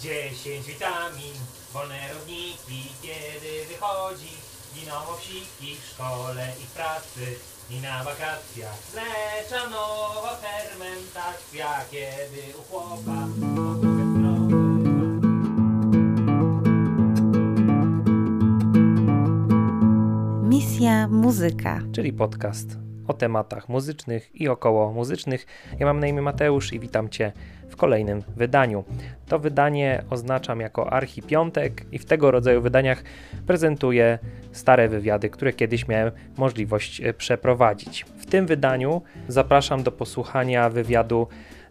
10 witamin, wolne rodniki, kiedy wychodzi. Giną owsiki w szkole i w pracy i na wakacjach. Mleczanowa fermentacja, kiedy u chłopa. Misja Muzyka. czyli podcast o tematach muzycznych i około muzycznych. Ja mam na imię Mateusz i witam Cię kolejnym wydaniu. To wydanie oznaczam jako Archipiątek i w tego rodzaju wydaniach prezentuję stare wywiady, które kiedyś miałem możliwość e, przeprowadzić. W tym wydaniu zapraszam do posłuchania wywiadu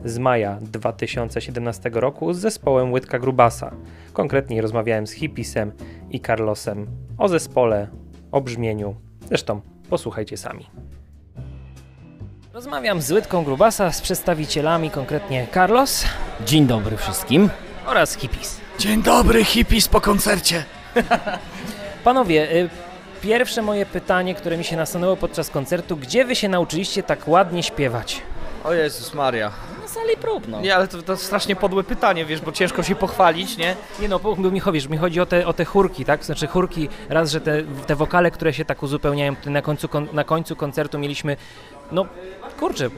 z maja 2017 roku z zespołem Łydka Grubasa. Konkretniej rozmawiałem z Hipisem i Carlosem o zespole, o brzmieniu. Zresztą posłuchajcie sami. Rozmawiam z Łydką Grubasa, z przedstawicielami, konkretnie Carlos Dzień dobry wszystkim. oraz Hipis. Dzień dobry, hippies po koncercie. Panowie, y, pierwsze moje pytanie, które mi się nasunęło podczas koncertu, gdzie wy się nauczyliście tak ładnie śpiewać? O Jezus Maria. Na sali prób, no. Nie, ale to, to strasznie podłe pytanie, wiesz, bo ciężko się pochwalić, nie? Nie no, bo mi chodzi, mi chodzi o te, o te chórki, tak? Znaczy chórki, raz, że te, te wokale, które się tak uzupełniają, na końcu, kon, na końcu koncertu mieliśmy, no kurczę,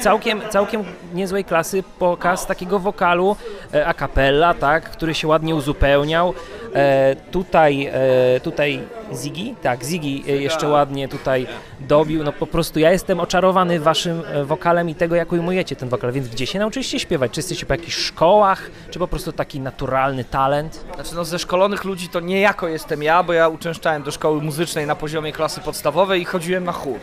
całkiem, całkiem niezłej klasy pokaz takiego wokalu e, a cappella, tak? Który się ładnie uzupełniał. E, tutaj, e, tutaj Ziggy, tak, Ziggy e, jeszcze ładnie tutaj dobił, no po prostu ja jestem oczarowany waszym e, wokalem i tego, jak ujmujecie ten wokal, więc gdzie się nauczyliście śpiewać? Czy jesteście po jakichś szkołach, czy po prostu taki naturalny talent? Znaczy, no ze szkolonych ludzi to niejako jestem ja, bo ja uczęszczałem do szkoły muzycznej na poziomie klasy podstawowej i chodziłem na chór.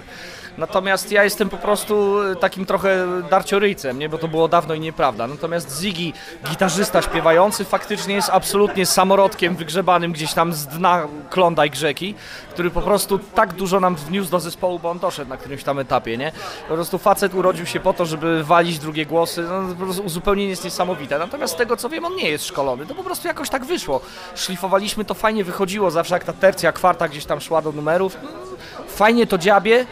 Natomiast ja jestem po prostu e, takim trochę darcioryjcem, nie? bo to było dawno i nieprawda. Natomiast Ziggy, gitarzysta śpiewający, faktycznie jest absolutnie samorodkiem wygrzebanym gdzieś tam z dna Klondike rzeki, który po prostu tak dużo nam wniósł do zespołu, bo on doszedł na którymś tam etapie, nie? Po prostu facet urodził się po to, żeby walić drugie głosy, no po prostu uzupełnienie jest niesamowite. Natomiast z tego co wiem, on nie jest szkolony, to po prostu jakoś tak wyszło. Szlifowaliśmy, to fajnie wychodziło, zawsze jak ta tercja, kwarta gdzieś tam szła do numerów, no, fajnie to dziabie,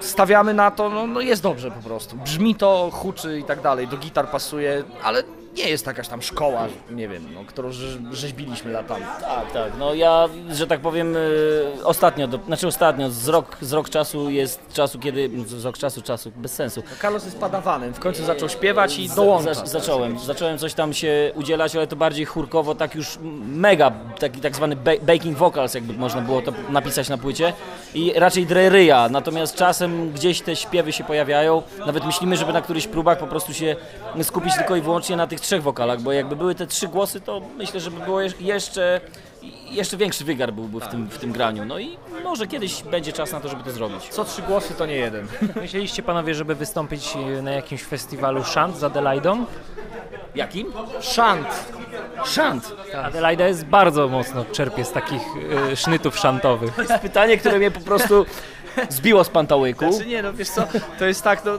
stawiamy na to, no, no jest dobrze po prostu. Brzmi to, huczy i tak dalej, do gitar pasuje, ale nie jest jakaś tam szkoła, nie wiem, no, którą rze- rzeźbiliśmy latami. Tak, tak. No ja, że tak powiem, y, ostatnio, do, znaczy ostatnio, z rok, z rok czasu jest czasu, kiedy, z rok czasu, czasu, bez sensu. Carlos jest padawanem, w końcu zaczął śpiewać i dołącza. Za, zacząłem, zacząłem coś tam się udzielać, ale to bardziej chórkowo, tak już mega, taki tak zwany ba- baking vocals, jakby można było to napisać na płycie i raczej dreryja, natomiast czasem gdzieś te śpiewy się pojawiają, nawet myślimy, żeby na którychś próbach po prostu się skupić tylko i wyłącznie na tych trzech wokalach, bo jakby były te trzy głosy, to myślę, żeby było jeszcze, jeszcze większy wygar byłby w tym, w tym graniu, no i może kiedyś będzie czas na to, żeby to zrobić. Co trzy głosy to nie jeden. Myśleliście panowie, żeby wystąpić e, na jakimś festiwalu Shant z Adelaidą? Jakim? Szant. Szant! Adelaida jest bardzo mocno czerpie z takich e, sznytów szantowych. To jest pytanie, które mnie po prostu zbiło z pantałyku. Znaczy nie, no wiesz co, to jest tak, no,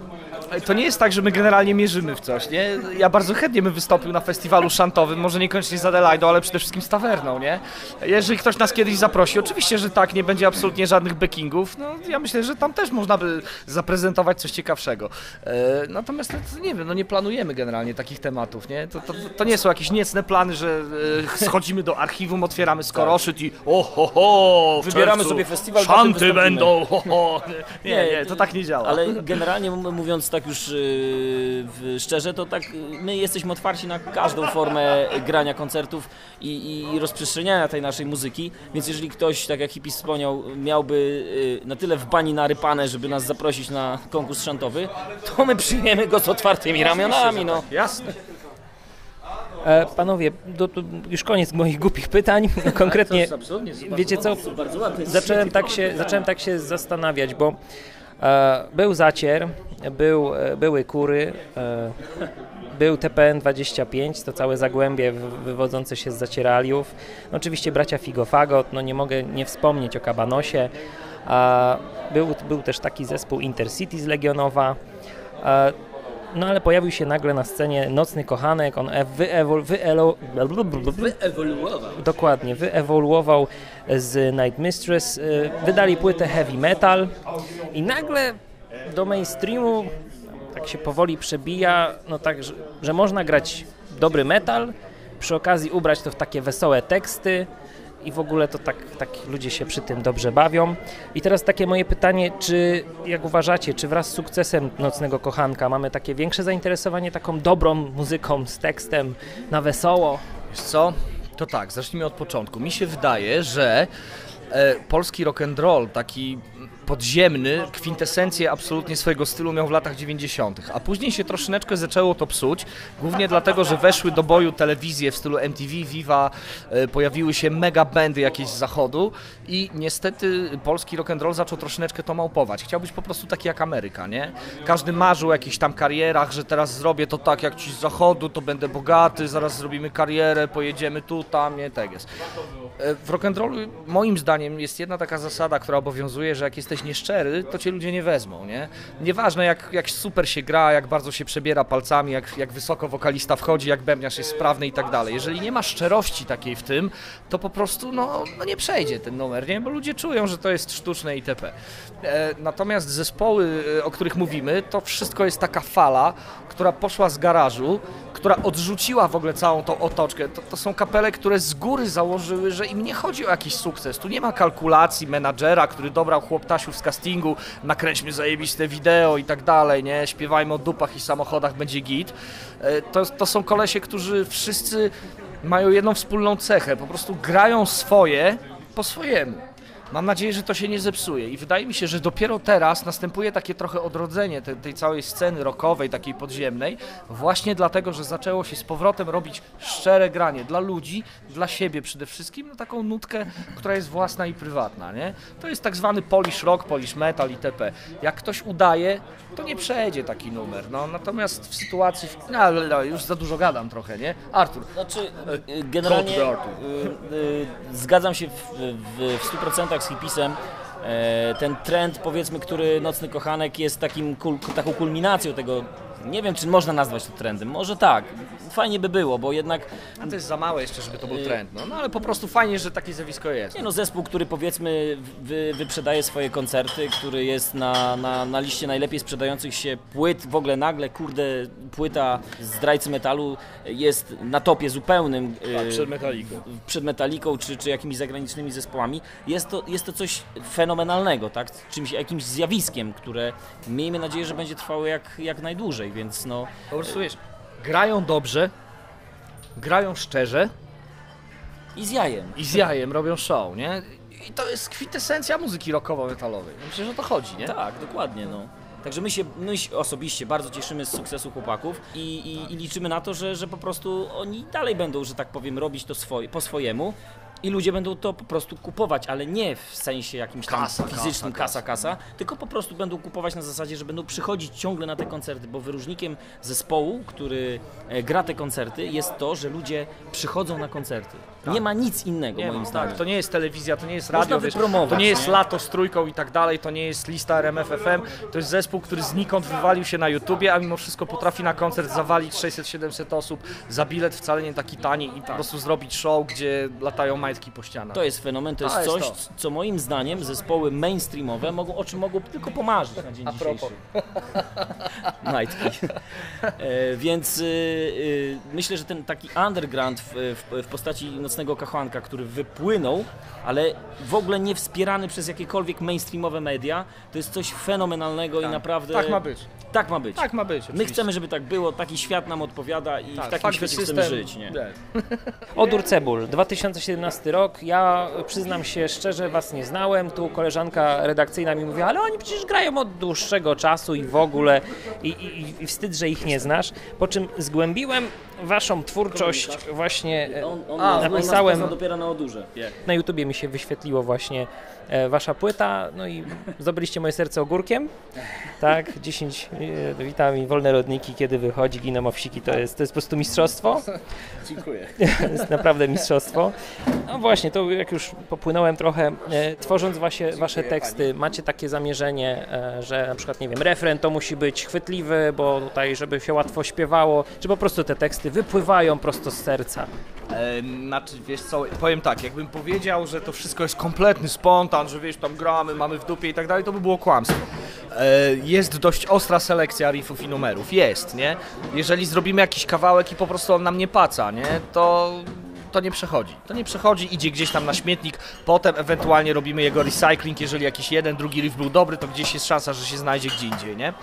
to nie jest tak, że my generalnie mierzymy w coś, nie? Ja bardzo chętnie bym wystąpił na festiwalu szantowym, może niekoniecznie z Adelaidą, ale przede wszystkim z tawerną, nie? Jeżeli ktoś nas kiedyś zaprosi, oczywiście, że tak, nie będzie absolutnie żadnych backingów, no ja myślę, że tam też można by zaprezentować coś ciekawszego. E, natomiast no, nie wiem, no nie planujemy generalnie takich tematów, nie? To, to, to nie są jakieś niecne plany, że e, schodzimy do archiwum, otwieramy skoroszyt i o ho ho, Wybieramy sobie festiwal, szanty będą, ho ho. Nie, nie, to tak nie działa. Ale generalnie mówiąc tak już yy, w- szczerze, to tak my jesteśmy otwarci na każdą formę grania koncertów i, i rozprzestrzeniania tej naszej muzyki, więc jeżeli ktoś, tak jak Hippie wspomniał, miałby yy, na tyle w bani narypane, żeby nas zaprosić na konkurs szantowy, to my przyjmiemy go z otwartymi ramionami, no. Jasne. E, panowie, do, do, już koniec moich głupich pytań. Konkretnie, wiecie co, zacząłem tak się, zacząłem tak się zastanawiać, bo był Zacier, był, e, były Kury, e, był TPN-25, to całe zagłębie wy- wywodzące się z Zacieraliów. No, oczywiście bracia Figofagot, no nie mogę nie wspomnieć o Kabanosie. Był, był też taki zespół Intercity z Legionowa. E, no ale pojawił się nagle na scenie Nocny Kochanek, on e- wyewol, wyelo, Wyewoluował. dokładnie, wyewoluował z Night Mistress, y, wydali płytę heavy metal i nagle do mainstreamu tak się powoli przebija, no tak, że, że można grać dobry metal przy okazji ubrać to w takie wesołe teksty i w ogóle to tak, tak ludzie się przy tym dobrze bawią. I teraz takie moje pytanie, czy jak uważacie, czy wraz z sukcesem Nocnego Kochanka mamy takie większe zainteresowanie taką dobrą muzyką z tekstem na wesoło? Wiesz co? To tak, zacznijmy od początku. Mi się wydaje, że e, polski rock and roll, taki podziemny, kwintesencję absolutnie swojego stylu miał w latach 90., a później się troszeczkę zaczęło to psuć, głównie dlatego, że weszły do boju telewizje w stylu MTV, Viva, e, pojawiły się mega bandy jakieś z zachodu i niestety polski rock and roll zaczął troszeczkę to małpować. Chciał być po prostu taki jak Ameryka, nie? Każdy marzył o jakichś tam karierach, że teraz zrobię to tak jak ci z zachodu, to będę bogaty, zaraz zrobimy karierę, pojedziemy tu, tam, nie, tak jest. E, W rock'n'rollu moim zdaniem jest jedna taka zasada, która obowiązuje, że jak jesteś nieszczery, to cię ludzie nie wezmą, nie? Nieważne jak, jak super się gra, jak bardzo się przebiera palcami, jak, jak wysoko wokalista wchodzi, jak bębniarz jest sprawny i tak dalej. Jeżeli nie ma szczerości takiej w tym, to po prostu no, no nie przejdzie ten numer, nie? Bo ludzie czują, że to jest sztuczne itp. E, natomiast zespoły, e, o których mówimy, to wszystko jest taka fala, która poszła z garażu, która odrzuciła w ogóle całą tą otoczkę. To, to są kapele, które z góry założyły, że im nie chodzi o jakiś sukces. Tu nie ma kalkulacji menadżera, który dobrał chłoptasiów z castingu, nakręćmy zajebiste wideo i tak dalej, nie? Śpiewajmy o dupach i samochodach, będzie git. E, To, to są kolesie, którzy wszyscy mają jedną wspólną cechę, po prostu grają swoje po swojemu. Mam nadzieję, że to się nie zepsuje i wydaje mi się, że dopiero teraz następuje takie trochę odrodzenie tej, tej całej sceny rockowej, takiej podziemnej, właśnie dlatego, że zaczęło się z powrotem robić szczere granie dla ludzi, dla siebie przede wszystkim, na taką nutkę, która jest własna i prywatna, nie? To jest tak zwany polish rock, polish metal itp. Jak ktoś udaje, to nie przejdzie taki numer, no natomiast w sytuacji, no ale no, już za dużo gadam trochę, nie? Artur, Znaczy, y, generalnie Cold Darty. y, y, zgadzam się w, w, w 100% E, Ten trend, powiedzmy, który Nocny Kochanek jest takim, taką kulminacją tego, nie wiem, czy można nazwać to trendem, może tak, fajnie by było, bo jednak a to jest za małe jeszcze, żeby to był trend, no, no ale po prostu fajnie, że takie zjawisko jest. Nie no, zespół, który powiedzmy wy, wyprzedaje swoje koncerty, który jest na, na, na liście najlepiej sprzedających się płyt, w ogóle nagle, kurde, płyta zdrajcy metalu jest na topie zupełnym Tak, y, przed Metaliką. przed Metaliką czy, czy jakimiś zagranicznymi zespołami. Jest to, jest to coś fenomenalnego, tak? Czymś, jakimś zjawiskiem, które miejmy nadzieję, że będzie trwało jak, jak najdłużej, więc no... Po prostu wiesz, grają dobrze, grają szczerze I z jajem. i z jajem robią show, nie? I to jest kwintesencja muzyki rockowo-metalowej. Myślę, że o to chodzi, nie? Tak, dokładnie, no. Także my się, my się osobiście bardzo cieszymy z sukcesu chłopaków i, i, i liczymy na to, że, że po prostu oni dalej będą, że tak powiem, robić to swoje, po swojemu i ludzie będą to po prostu kupować, ale nie w sensie jakimś tam Kasa, fizycznym kasa, kasa, kasa, tylko po prostu będą kupować na zasadzie, że będą przychodzić ciągle na te koncerty, bo wyróżnikiem zespołu, który e, gra te koncerty jest to, że ludzie przychodzą na koncerty. Nie ma nic innego Nie, moim no, zdaniem. tak, to nie jest telewizja, to nie jest radio, wiesz, to nie jest lato z trójką i tak dalej, to nie jest lista RMFFM, to jest zespół, który znikąd wywalił się na YouTubie, a mimo wszystko potrafi na koncert zawalić 600-700 osób za bilet wcale nie taki tani i po prostu zrobić show, gdzie latają majtki po ścianach. To jest fenomen, to jest To jest coś, to. co moim zdaniem zespoły mainstreamowe mogą, o czym mogą tylko pomarzyć na dzień A propos. dzisiejszy. Majtki. E, więc y, y, myślę, że ten taki underground w, w, w postaci Nocnego Kachłanka, który wypłynął, ale w ogóle nie wspierany przez jakiekolwiek mainstreamowe media, to jest coś fenomenalnego i naprawdę... Tak ma być. Tak ma być. Tak ma być. My oczywiście. chcemy, żeby tak było, taki świat nam odpowiada i Tak, w takim świecie że chcemy system- żyć. Nie? Odór Cebul, 2017 rok. Ja przyznam się szczerze, was nie znałem. Tu koleżanka redakcyjna mi mówiła, ale oni przecież grają od dłuższego czasu i w ogóle i, i, i wstyd, że ich nie znasz. Po czym zgłębiłem waszą twórczość właśnie e, On, on, napisałem- dopiero na odurze. na YouTubie mi się wyświetliło właśnie wasza płyta, no i zdobyliście moje serce ogórkiem. Tak, 10 e, witam i wolne rodniki, kiedy wychodzi, giną owsiki, to jest, to jest po prostu mistrzostwo. Dziękuję. To jest naprawdę mistrzostwo. No właśnie, to jak już popłynąłem trochę, e, tworząc wasze, wasze teksty, macie takie zamierzenie, e, że na przykład, nie wiem, refren to musi być chwytliwy, bo tutaj, żeby się łatwo śpiewało, czy po prostu te teksty wypływają prosto z serca? E, znaczy, wiesz co, powiem tak, jakbym powiedział, że to wszystko jest kompletny spontan, że wiesz, tam gramy, mamy w dupie i tak dalej, to by było kłamstwo. E, jest dość ostra selekcja riffów i numerów, jest, nie? Jeżeli zrobimy jakiś kawałek i po prostu on nam nie paca, nie? To to nie przechodzi. To nie przechodzi, idzie gdzieś tam na śmietnik, potem ewentualnie robimy jego recycling, jeżeli jakiś jeden, drugi riff był dobry, to gdzieś jest szansa, że się znajdzie gdzie indziej, nie?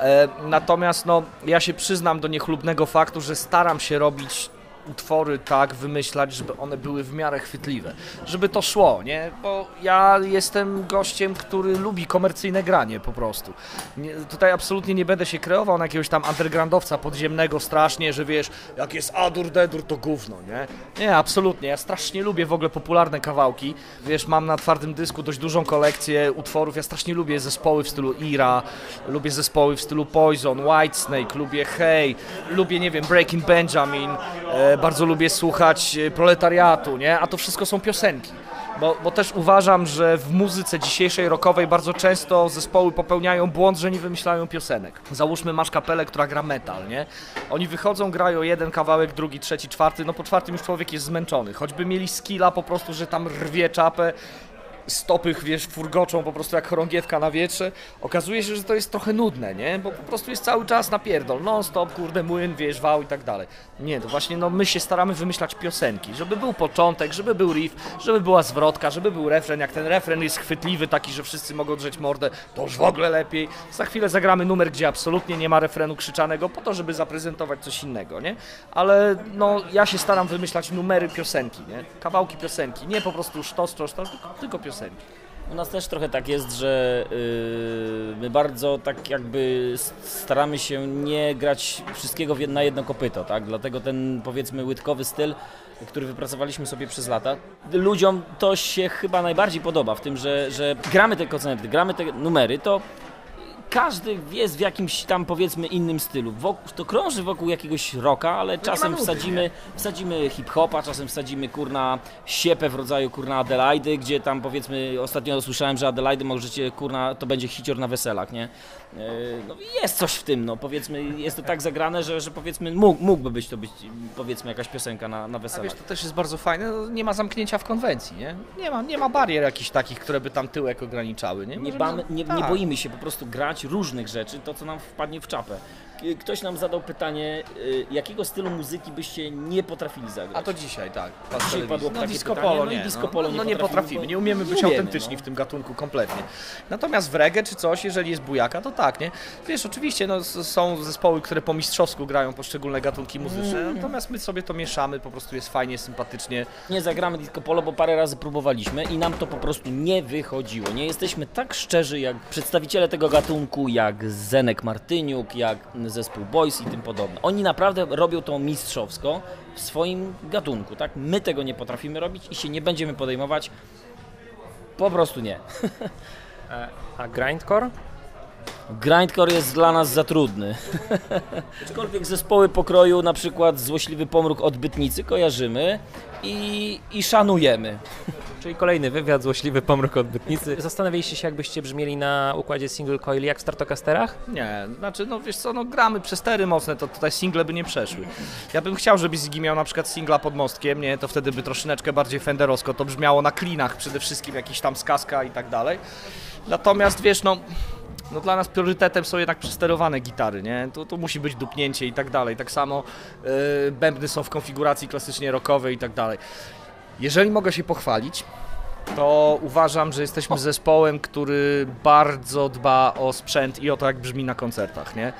E, natomiast no, ja się przyznam do niechlubnego faktu, że staram się robić utwory tak wymyślać, żeby one były w miarę chwytliwe, żeby to szło, nie? Bo ja jestem gościem, który lubi komercyjne granie po prostu. Nie, tutaj absolutnie nie będę się kreował na jakiegoś tam undergroundowca podziemnego strasznie, że wiesz, jak jest Adur Dedur to gówno, nie? Nie, absolutnie. Ja strasznie lubię w ogóle popularne kawałki. Wiesz, mam na twardym dysku dość dużą kolekcję utworów. Ja strasznie lubię zespoły w stylu Ira, lubię zespoły w stylu Poison, Whitesnake, lubię Hey, lubię, nie wiem, Breaking Benjamin, e, bardzo lubię słuchać e, proletariatu, nie? A to wszystko są piosenki. Bo, bo też uważam, że w muzyce dzisiejszej rockowej bardzo często zespoły popełniają błąd, że nie wymyślają piosenek. Załóżmy, masz kapelę, która gra metal, nie? Oni wychodzą, grają jeden kawałek, drugi, trzeci, czwarty, no po czwartym już człowiek jest zmęczony. Choćby mieli skilla po prostu, że tam rwie czapę, stopy, wiesz, furgoczą po prostu jak chorągiewka na wietrze. Okazuje się, że to jest trochę nudne, nie? Bo po prostu jest cały czas napierdol, non stop, kurde, młyn, wiesz, wał i tak dalej. Nie, to właśnie, no my się staramy wymyślać piosenki, żeby był początek, żeby był riff, żeby była zwrotka, żeby był refren. Jak ten refren jest chwytliwy, taki, że wszyscy mogą drzeć mordę, to już w ogóle lepiej. Za chwilę zagramy numer, gdzie absolutnie nie ma refrenu krzyczanego, po to, żeby zaprezentować coś innego, nie? Ale no, ja się staram wymyślać numery piosenki, nie? Kawałki piosenki, nie po prostu sztos, sztos, tylko, tylko piosenki. U nas też trochę tak jest, że yy, my bardzo tak jakby staramy się nie grać wszystkiego na jedno kopyto, tak? Dlatego ten powiedzmy łydkowy styl, który wypracowaliśmy sobie przez lata, ludziom to się chyba najbardziej podoba w tym, że, że gramy te koncerty, gramy te numery, to każdy jest w jakimś tam powiedzmy innym stylu. Wokół, to krąży wokół jakiegoś rocka, ale czasem wsadzimy, wsadzimy hip-hopa, czasem wsadzimy kurna siepę w rodzaju kurna Adelaidy, gdzie tam powiedzmy ostatnio słyszałem, że Adelaidy możecie kurna, to będzie hicior na weselach, nie? E, no jest coś w tym, no powiedzmy, jest to tak zagrane, że, że powiedzmy mógł, mógłby być to być powiedzmy jakaś piosenka na, na weselach. A wiesz, to też jest bardzo fajne, no, nie ma zamknięcia w konwencji, nie? Nie ma, nie ma barier jakichś takich, które by tam tyłek ograniczały, nie? Nie, bamy, nie, nie tak. boimy się po prostu grać różnych rzeczy, to co nam wpadnie w czapę. Ktoś nam zadał pytanie, y, jakiego stylu muzyki byście nie potrafili zagrać? A to dzisiaj, tak. Dzisiaj padło no, takie disco pytanie, polo, no i nie. disco no, polo no, nie no nie potrafimy, nie umiemy być umiemy, autentyczni no. w tym gatunku kompletnie. Natomiast w reggae czy coś, jeżeli jest bujaka, to tak, nie? Wiesz, oczywiście no, są zespoły, które po mistrzowsku grają poszczególne gatunki muzyczne, Mm. natomiast my sobie to mieszamy, po prostu jest fajnie, sympatycznie. Nie zagramy disco polo, bo parę razy próbowaliśmy i nam to po prostu nie wychodziło. Nie jesteśmy tak szczerzy jak przedstawiciele tego gatunku, jak Zenek Martyniuk, jak zespół Boys i tym podobne. Oni naprawdę robią to mistrzowsko w swoim gatunku, tak? My tego nie potrafimy robić i się nie będziemy podejmować. Po prostu nie. A grindcore? Grindcore jest dla nas za trudny. Aczkolwiek zespoły pokroju, na przykład Złośliwy Pomruk Odbytnicy kojarzymy i, i szanujemy. Czyli kolejny wywiad, złośliwy pomruk odbytnicy. Zastanawialiście się, jakbyście brzmieli na układzie single coil jak w Stratocasterach? Nie, znaczy, no wiesz co, no gramy przez tery mocne, to tutaj single by nie przeszły. Ja bym chciał, żeby Ziggy miał na przykład singla pod mostkiem, nie, to wtedy by troszeczkę bardziej fenderowsko to brzmiało na klinach przede wszystkim, jakiś tam skaska i tak dalej. Natomiast wiesz, no, no dla nas priorytetem są jednak przesterowane gitary, nie? Tu, tu musi być dupnięcie i tak dalej. Tak samo yy, bębny są w konfiguracji klasycznie rockowej i tak dalej. Jeżeli mogę się pochwalić, to uważam, że jesteśmy zespołem, który bardzo dba o sprzęt i o to, jak brzmi na koncertach, nie?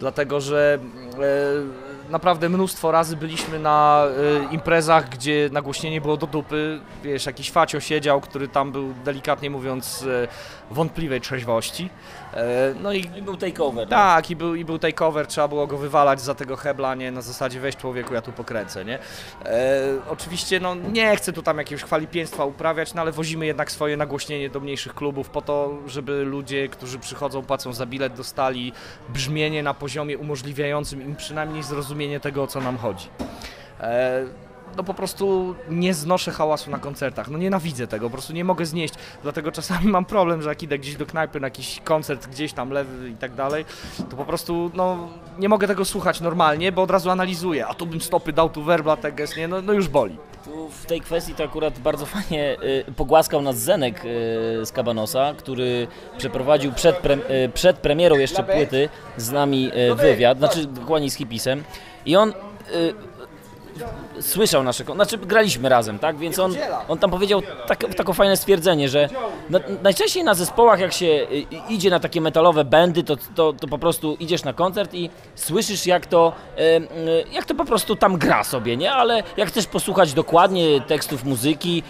Dlatego, że e, naprawdę mnóstwo razy byliśmy na e, imprezach, gdzie nagłośnienie było do dupy, wiesz, jakiś facio siedział, który tam był, delikatnie mówiąc, e, wątpliwej trzeźwości. E, no i I był takeover. tak, i był, i był takeover, trzeba było go wywalać za tego hebla, nie, na zasadzie weź człowieku, ja tu pokręcę, nie. E, oczywiście, no nie chcę tu tam jakiegoś chwalipieństwa uprawiać, no ale wozimy jednak swoje nagłośnienie do mniejszych klubów po to, żeby ludzie, którzy przychodzą, płacą za bilet, dostali brzmienie na poziomie umożliwiającym im przynajmniej zrozumienie tego, o co nam chodzi. E, no po prostu nie znoszę hałasu na koncertach. No nienawidzę tego, po prostu nie mogę znieść. Dlatego czasami mam problem, że jak idę gdzieś do knajpy na jakiś koncert, gdzieś tam lewy i tak dalej, to po prostu no nie mogę tego słuchać normalnie, bo od razu analizuję. A tu bym stopy dał, tu werbla, teges, nie? No, no już boli. Tu w tej kwestii to akurat bardzo fajnie y, pogłaskał nas Zenek y, z Kabanosa, który przeprowadził przed, pre, y, przed premierą jeszcze płyty z nami y, wywiad, znaczy dokładnie z hipisem i on y, słyszał nasze, znaczy graliśmy razem, tak, więc on, on tam powiedział tak, takie fajne stwierdzenie, że na, najczęściej na zespołach jak się y, y, idzie na takie metalowe bendy, to, to, to po prostu idziesz na koncert i słyszysz jak to, y, jak to po prostu tam gra sobie, nie, ale jak chcesz posłuchać dokładnie tekstów muzyki,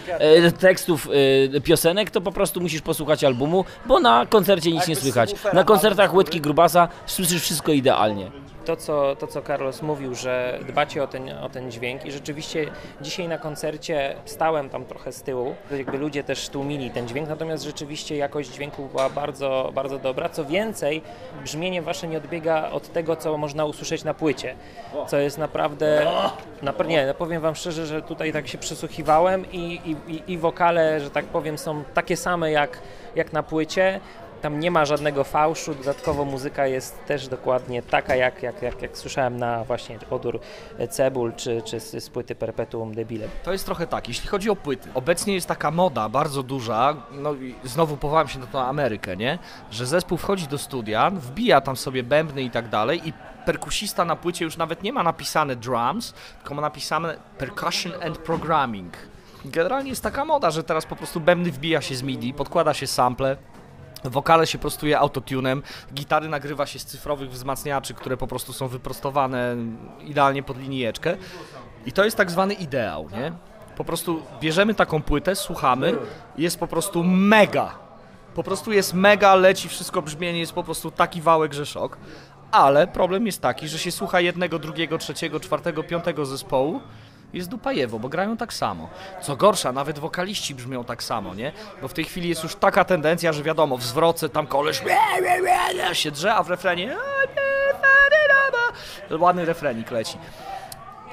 y, tekstów y, piosenek, to po prostu musisz posłuchać albumu, bo na koncercie nic nie słychać. Na koncertach Łydki Grubasa słyszysz wszystko idealnie. To co, to, co Carlos mówił, że dbacie o ten, o ten dźwięk i rzeczywiście dzisiaj na koncercie stałem tam trochę z tyłu, jakby ludzie też tłumili ten dźwięk, natomiast rzeczywiście jakość dźwięku była bardzo, bardzo dobra. Co więcej, brzmienie wasze nie odbiega od tego, co można usłyszeć na płycie, co jest naprawdę, napra- nie, powiem wam szczerze, że tutaj tak się przysłuchiwałem i, i, i wokale, że tak powiem, są takie same jak, jak na płycie. Tam nie ma żadnego fałszu, dodatkowo muzyka jest też dokładnie taka, jak, jak, jak, jak słyszałem na właśnie odór Cebul czy, czy z, z płyty Perpetuum Debile. To jest trochę tak, jeśli chodzi o płyty. Obecnie jest taka moda bardzo duża, no i znowu powołam się na tą Amerykę, nie? Że zespół wchodzi do studia, wbija tam sobie bębny i tak dalej i perkusista na płycie już nawet nie ma napisane drums, tylko ma napisane percussion and programming. Generalnie jest taka moda, że teraz po prostu bębny wbija się z MIDI, podkłada się sample, Wokale się prostuje autotunem, gitary nagrywa się z cyfrowych wzmacniaczy, które po prostu są wyprostowane idealnie pod linijeczkę. I to jest tak zwany ideał, nie? Po prostu bierzemy taką płytę, słuchamy, jest po prostu mega. Po prostu jest mega, leci wszystko brzmienie, jest po prostu taki wałek, że szok. Ale problem jest taki, że się słucha jednego, drugiego, trzeciego, czwartego, piątego zespołu jest dupajewo, bo grają tak samo. Co gorsza, nawet wokaliści brzmią tak samo, nie? Bo w tej chwili jest już taka tendencja, że wiadomo, w zwroce tam koleś się drze, a w refrenie ładny refrenik leci.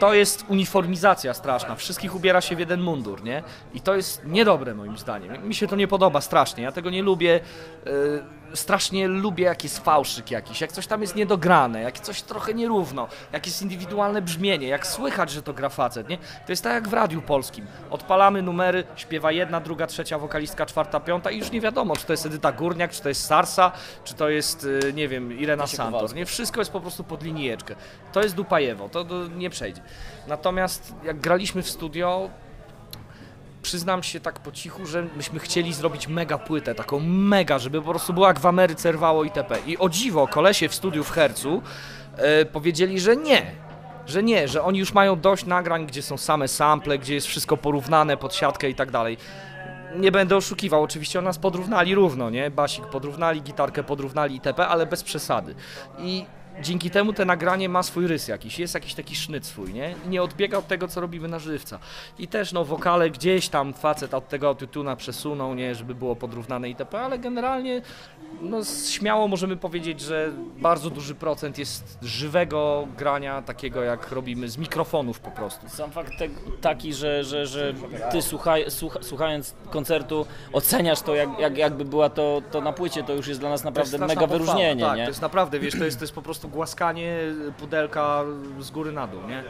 To jest uniformizacja straszna. Wszystkich ubiera się w jeden mundur, nie? I to jest niedobre moim zdaniem. Mi się to nie podoba strasznie. Ja tego nie lubię. Yy, strasznie lubię jak jest fałszyk jakiś, jak coś tam jest niedograne, jak coś trochę nierówno, jak jest indywidualne brzmienie, jak słychać, że to gra facet, nie? To jest tak jak w radiu polskim. Odpalamy numery, śpiewa jedna, druga, trzecia wokalistka, czwarta, piąta i już nie wiadomo, czy to jest Edyta Górniak, czy to jest Sarsa, czy to jest, yy, nie wiem, Irena Santos, nie? Wszystko jest po prostu pod linijeczkę. To jest dupajewo, to, to nie przejdzie. Natomiast jak graliśmy w studio, przyznam się tak po cichu, że myśmy chcieli zrobić mega płytę, taką mega, żeby po prostu była jak w Ameryce rwało itp. I o dziwo, kolesie w studiu w Hercu e, powiedzieli, że nie. Że nie, że oni już mają dość nagrań, gdzie są same sample, gdzie jest wszystko porównane pod siatkę i tak dalej. Nie będę oszukiwał, oczywiście nas podrównali równo, nie? Basik podrównali, gitarkę podrównali itp., ale bez przesady. I dzięki temu te nagranie ma swój rys jakiś, jest jakiś taki sznyt swój, nie? I nie odbiega od tego, co robimy na żywca. I też, no, wokale gdzieś tam facet od tego autotuna przesunął, nie? Żeby było podrównane itp., ale generalnie, no, śmiało możemy powiedzieć, że bardzo duży procent jest żywego grania, takiego jak robimy z mikrofonów po prostu. Sam fakt te, taki, że, że, że ty słuchaj, słucha, słuchając koncertu oceniasz to, jak, jak, jakby była to, to na płycie, to już jest dla nas naprawdę mega wyróżnienie, tak, nie? to jest naprawdę, wiesz, to jest, to jest po prostu głaskanie pudelka z góry na dół, nie?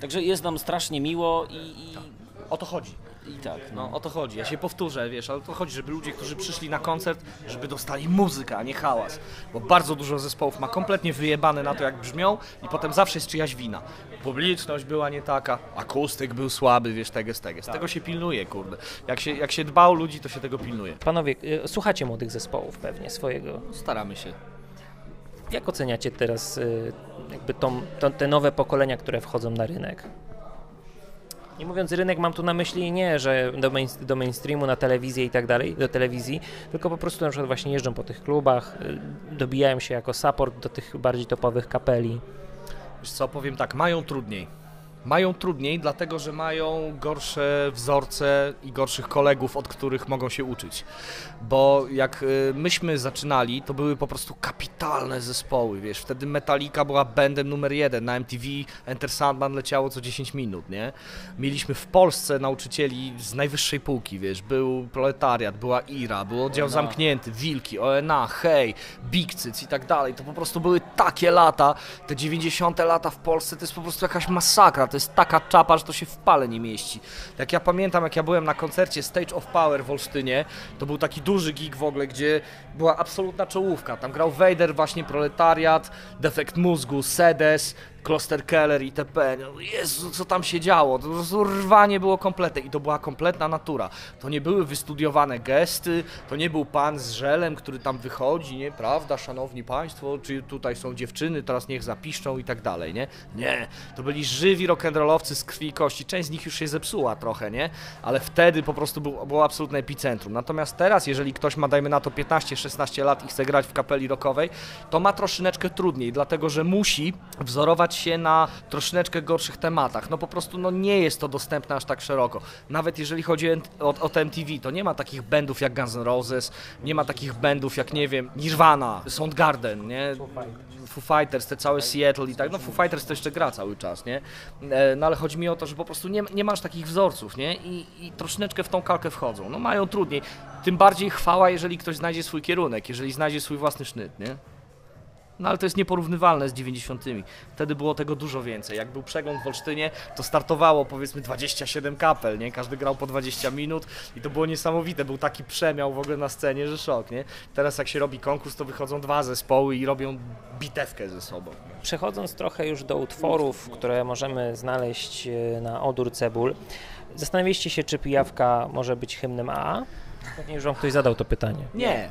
Także jest nam strasznie miło i, i, O to chodzi. i tak. No. No, o to chodzi. Ja się powtórzę, wiesz, ale o to chodzi, żeby ludzie, którzy przyszli na koncert, żeby dostali muzykę, a nie hałas. Bo bardzo dużo zespołów ma kompletnie wyjebane na to, jak brzmią i potem zawsze jest czyjaś wina. Publiczność była nie taka, akustyk był słaby, wiesz, teges, teges. Tego się pilnuje, kurde. Jak się, jak się dba o ludzi, to się tego pilnuje. Panowie, y, słuchacie młodych zespołów pewnie swojego. Staramy się. Jak oceniacie teraz y, jakby tą, to, te nowe pokolenia, które wchodzą na rynek? Nie mówiąc rynek, mam tu na myśli nie, że do, main, do mainstreamu, na telewizję i tak dalej, do telewizji, tylko po prostu na przykład właśnie jeżdżą po tych klubach, y, dobijają się jako support do tych bardziej topowych kapeli. Wiesz co, powiem tak, mają trudniej. Mają trudniej, dlatego że mają gorsze wzorce i gorszych kolegów, od których mogą się uczyć. Bo jak y, myśmy zaczynali, to były po prostu kapitalne zespoły, wiesz, wtedy Metallica była bandem numer jeden, na MTV Enter Sandman leciało co 10 minut, nie? Mieliśmy w Polsce nauczycieli z najwyższej półki, wiesz, był Proletariat, była IRA, był oddział ONA. zamknięty, Wilki, ONA, Hej, Big Cyc i tak dalej, to po prostu były takie lata, te 90 lata w Polsce to jest po prostu jakaś masakra, to jest taka czapa, że to się w pale nie mieści. Jak ja pamiętam, jak ja byłem na koncercie Stage of Power w Olsztynie, to był taki duży gig w ogóle, gdzie była absolutna czołówka. Tam grał Vader, właśnie Proletariat, Defekt Mózgu, Sedes, Kloster Keller itp. No, Jezu, co tam się działo? To rwanie było kompletne i to była kompletna natura. To nie były wystudiowane gesty, to nie był pan z żelem, który tam wychodzi, nie? Prawda, szanowni państwo, czy tutaj są dziewczyny, teraz niech zapiszczą i tak dalej, nie? Nie, to byli żywi rock'n'rollowcy z krwi i kości. Część z nich już się zepsuła trochę, nie? Ale wtedy po prostu był, było absolutne epicentrum. Natomiast teraz, jeżeli ktoś ma, dajmy na to 15-16 lat i chce grać w kapeli rockowej, to ma troszeczkę trudniej, dlatego że musi wzorować się na troszeczkę gorszych tematach. No po prostu no nie jest to dostępne aż tak szeroko. Nawet jeżeli chodzi o, o, o MTV, to nie ma takich bandów jak Guns N' Roses, nie ma takich bandów jak, nie wiem, Nirvana, Soundgarden, nie? Foo Fighters, te całe Seattle i tak, no Foo Fighters to jeszcze gra cały czas, nie? E, No ale chodzi mi o to, że po prostu nie, nie masz takich wzorców, nie? I, I troszeczkę w tą kalkę wchodzą. No mają trudniej. Tym bardziej chwała, jeżeli ktoś znajdzie swój kierunek, jeżeli znajdzie swój własny sznyt, nie? No ale to jest nieporównywalne z 90. Wtedy było tego dużo więcej. Jak był przegląd w Olsztynie, to startowało powiedzmy 27 kapel, nie? Każdy grał po 20 minut i to było niesamowite. Był taki przemiał w ogóle na scenie, że szok, nie? Teraz jak się robi konkurs, to wychodzą dwa zespoły i robią bitewkę ze sobą. Przechodząc trochę już do utworów, które możemy znaleźć e, na Odór Cebul, zastanawialiście się, czy pijawka może być hymnem AA? Pewnie już wam ktoś zadał to pytanie. Nie,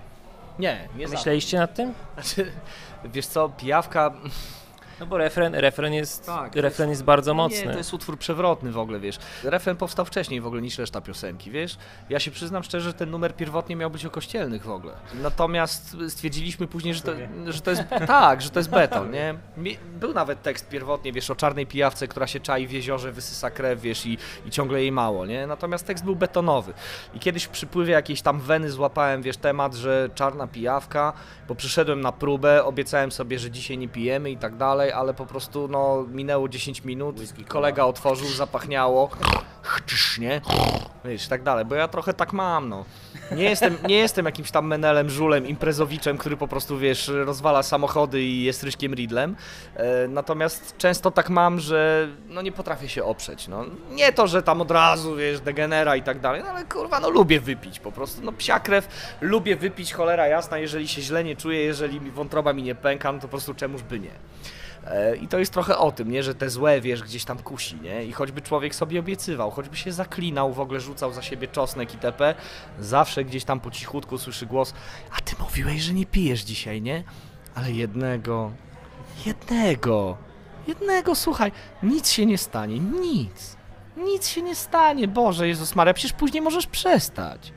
nie, nie Myśleliście nad tym? Znaczy, wiesz co, pijawka No bo refren, refren, jest, Tak, refren jest bardzo No mocny. Nie, to jest utwór przewrotny w ogóle, wiesz. Refren powstał wcześniej w ogóle niż reszta piosenki, wiesz. Ja się przyznam szczerze, że ten numer pierwotnie miał być o kościelnych w ogóle. Natomiast stwierdziliśmy później, że to, że to jest tak, że to jest beton, nie? Był nawet tekst pierwotnie, wiesz, o czarnej pijawce, która się czai w jeziorze, wysysa krew, wiesz, i, i ciągle jej mało, nie? Natomiast tekst był betonowy. I kiedyś w przypływie jakiejś tam weny złapałem, wiesz, temat, że czarna pijawka, bo przyszedłem na próbę, obiecałem sobie, że dzisiaj nie pijemy i tak dalej, ale po prostu, no, minęło 10 minut, kolega otworzył, zapachniało, chtysz, nie? Wiesz, tak dalej, bo ja trochę tak mam, no. Nie jestem, nie jestem jakimś tam menelem, żulem, imprezowiczem, który po prostu, wiesz, rozwala samochody i jest ryśkiem Ridlem. E, natomiast często tak mam, że no nie potrafię się oprzeć, no. Nie to, że tam od razu, wiesz, degenera i tak dalej, no ale kurwa, no lubię wypić po prostu, no psia krew, lubię wypić, cholera jasna, jeżeli się źle nie czuję, jeżeli wątroba mi nie pęka, no to po prostu czemuż by nie. E, I to jest trochę o tym, nie, że te złe, wiesz, gdzieś tam kusi, nie? I choćby człowiek sobie obiecywał, choćby się zaklinał, w ogóle rzucał za siebie czosnek itp., zawsze gdzieś tam po cichutku słyszy głos, a ty mówiłeś, że nie pijesz dzisiaj, nie? Ale jednego, jednego, jednego, słuchaj, nic się nie stanie, nic. Nic się nie stanie, Boże, Jezus Maria, przecież później możesz przestać.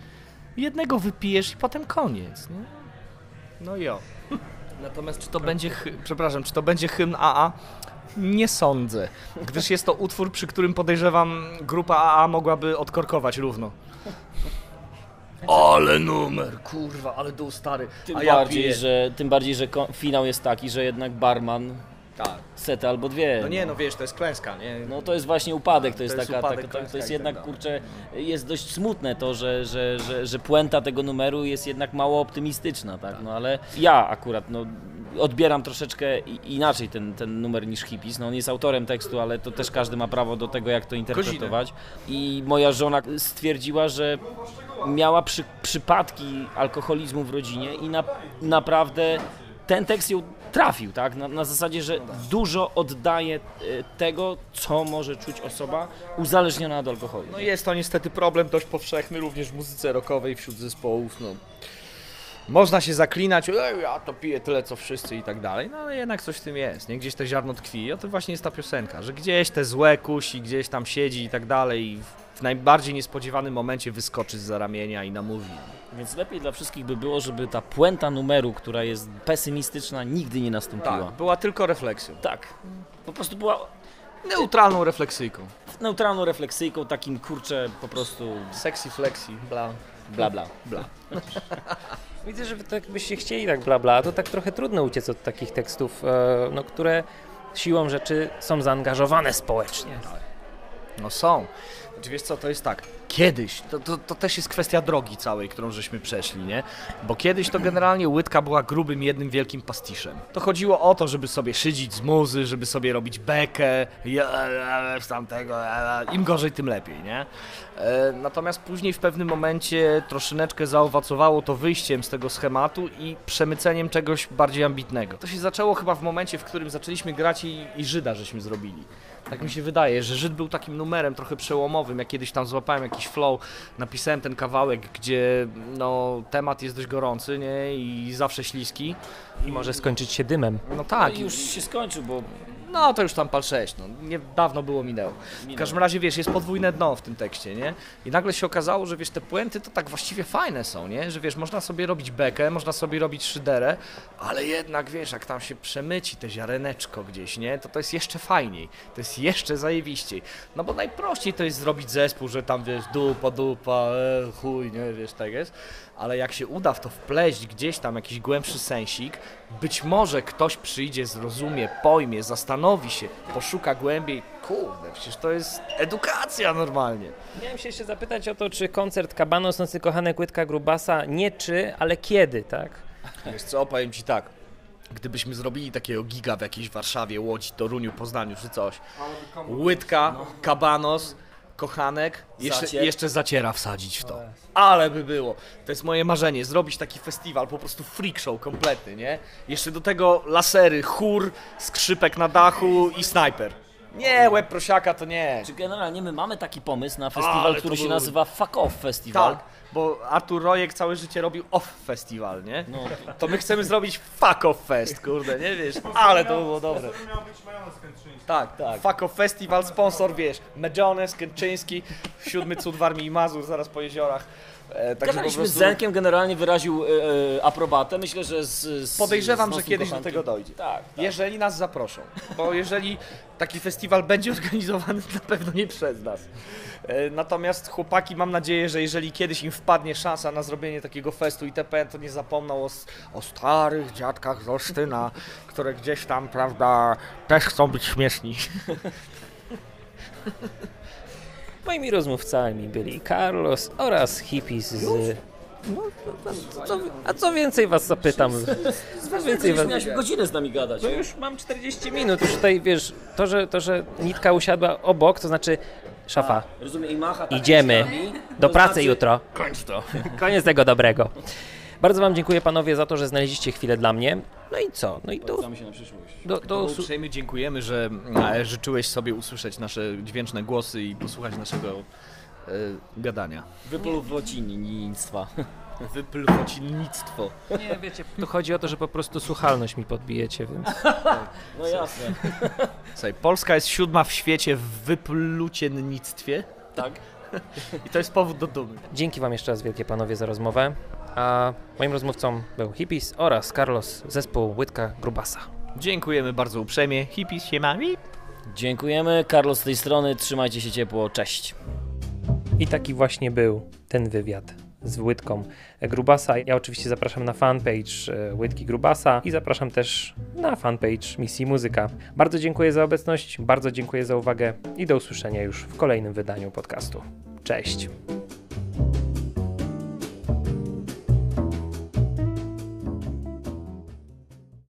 Jednego wypijesz i potem koniec, nie? No jo. Natomiast czy to będzie, przepraszam, czy to będzie hymn AA? Nie sądzę, gdyż jest to utwór, przy którym podejrzewam grupa AA mogłaby odkorkować równo. Ale numer, kurwa, ale dół stary. Tym, bardziej, piję. że, tym bardziej, że ko- finał jest taki, że jednak barman. Setę albo dwie. No nie, no. wiesz, to jest klęska, nie? No to jest właśnie upadek, to jest, jest taka, upadek, taka to, to jest jednak, tak kurczę, jest dość smutne to, że, że, że, że puenta tego numeru jest jednak mało optymistyczna, tak, no ale ja akurat, no odbieram troszeczkę inaczej ten, ten numer niż hippies, no on jest autorem tekstu, ale to też każdy ma prawo do tego, jak to interpretować. I moja żona stwierdziła, że miała przy, przypadki alkoholizmu w rodzinie i na, naprawdę ten tekst ją trafił, tak? Na, na zasadzie, że dużo oddaje e, tego, co może czuć osoba uzależniona od alkoholu. No jest to niestety problem dość powszechny również w muzyce rockowej wśród zespołów, no. Można się zaklinać, ja to piję tyle co wszyscy i tak dalej, no ale jednak coś w tym jest, nie? Gdzieś to ziarno tkwi i o tym właśnie jest ta piosenka, że gdzieś te złe kusi, gdzieś tam siedzi i tak dalej i w- najbardziej niespodziewanym momencie wyskoczy z ramienia i namówi. Więc lepiej dla wszystkich by było, żeby ta puenta numeru, która jest pesymistyczna, nigdy nie nastąpiła. Tak, była tylko refleksją. Tak. Po prostu była Neutralną refleksyjką. Neutralną refleksyjką, takim kurczę po prostu Sexy flexi, bla. bla bla. bla. Widzę, że tak byście chcieli tak bla bla, to tak trochę trudno uciec od takich tekstów, e, no, które siłą rzeczy są zaangażowane społecznie. No są. Znaczy wiesz co, to jest tak, kiedyś, to, to, to też jest kwestia drogi całej, którą żeśmy przeszli, nie? Bo kiedyś to generalnie łydka była grubym jednym wielkim pastiszem. To chodziło o to, żeby sobie szydzić z muzy, żeby sobie robić bekę, z tamtego, im gorzej tym lepiej, nie? E, Natomiast później w pewnym momencie troszeczkę zaowocowało to wyjściem z tego schematu i przemyceniem czegoś bardziej ambitnego. To się zaczęło chyba w momencie, w którym zaczęliśmy grać i, i Żyda żeśmy zrobili. Tak mi się wydaje, że Żyd był takim numerem trochę przełomowym. Ja kiedyś tam złapałem jakiś flow, napisałem ten kawałek, gdzie no, temat jest dość gorący nie? i zawsze śliski. I może skończyć się dymem. No Tak, tak, i już się skończył, bo no to już tam pal 6, no nie, dawno było minęło. W każdym razie wiesz, jest podwójne dno w tym tekście, nie? I nagle się okazało, że wiesz, te puenty to tak właściwie fajne są, nie? Że wiesz, można sobie robić bekę, można sobie robić szyderę, ale jednak wiesz, jak tam się przemyci te ziareneczko gdzieś, nie? To to jest jeszcze fajniej, to jest jeszcze zajebiściej. No bo najprościej to jest zrobić zespół, że tam wiesz, dupa, dupa, e, chuj, nie? Wiesz, tak jest. Ale jak się uda w to wpleść gdzieś tam jakiś głębszy sensik, być może ktoś przyjdzie, zrozumie, pojmie, zastanowi się, poszuka głębiej. Kurde, przecież to jest edukacja normalnie. Miałem się jeszcze zapytać o to, czy koncert Kabanos Nocy Kochane Kłytka Grubasa, nie czy, ale kiedy, tak? Wiesz co, powiem Ci tak. Gdybyśmy zrobili takiego giga w jakiejś Warszawie, Łodzi, Toruniu, Poznaniu czy coś. Łydka, kabanos, kochanek, jeszcze, Zacier. jeszcze zaciera wsadzić w to. Ale by było. To jest moje marzenie, zrobić taki festiwal, po prostu freak show kompletny, nie? Jeszcze do tego lasery, chór, skrzypek na dachu i snajper. Nie, łeb prosiaka to nie. czy generalnie my mamy taki pomysł na festiwal, Ale to który się był- nazywa Fuck Off Festival. Tak, bo Artur Rojek całe życie robił off festiwal, nie? No, To my chcemy zrobić fuck off fest, kurde, nie wiesz? Ale to by było dobre. Tak, tak. Fuck off festiwal, sponsor, wiesz, Medjones, Kęczyński, siódmy cud Warmii i Mazur, zaraz po jeziorach. E, po Gadaliśmy prostu z Zenkiem, generalnie wyraził e, e, aprobatę. Myślę, że z, z podejrzewam, z że kiedyś do kochankiem- tego dojdzie. Tak, tak. Jeżeli nas zaproszą, bo jeżeli taki festiwal będzie organizowany, to na pewno nie przez nas. E, Natomiast chłopaki, mam nadzieję, że jeżeli kiedyś im wpadnie szansa na zrobienie takiego festu itp., to nie zapomną o, o starych dziadkach z Olsztyna, które gdzieś tam, prawda, też chcą być śmieszni. Moimi rozmówcami byli Carlos oraz hippies z... No, no, no, co, a co więcej was zapytam? Co więcej was... Miałeś godzinę z nami gadać. No już mam 40 minut, już tutaj wiesz, to że, to, że nitka usiadła obok, to znaczy szafa, Rozumiem, i macha tak idziemy do pracy znaczy- jutro. Kończ to. Koniec tego dobrego. Bardzo wam dziękuję panowie za to, że znaleźliście chwilę dla mnie. No i co? No i do, Polecamy się na przyszłość. do, do, usu- uprzejmie dziękujemy, że e, życzyłeś sobie usłyszeć nasze dźwięczne głosy i posłuchać naszego e, gadania. Wypluwocinictwa. Wyplwocinnictwo. Nie, wiecie, tu chodzi o to, że po prostu słuchalność mi podbijecie, więc... No jasne. Słuchaj, Polska jest siódma w świecie w wypluciennictwie Tak. i to jest powód do dumy. Dzięki wam jeszcze raz wielkie panowie za rozmowę. A moim rozmówcą był Hippies oraz Carlos, zespół Łydka Grubasa. Dziękujemy bardzo uprzejmie. Hippies się mami. Dziękujemy. Karlo z tej strony. Trzymajcie się ciepło. Cześć. I taki właśnie był ten wywiad z Łydką Grubasa. Ja oczywiście zapraszam na fanpage e, Łydki Grubasa i zapraszam też na fanpage Misji Muzyka. Bardzo dziękuję za obecność, bardzo dziękuję za uwagę i do usłyszenia już w kolejnym wydaniu podcastu. Cześć!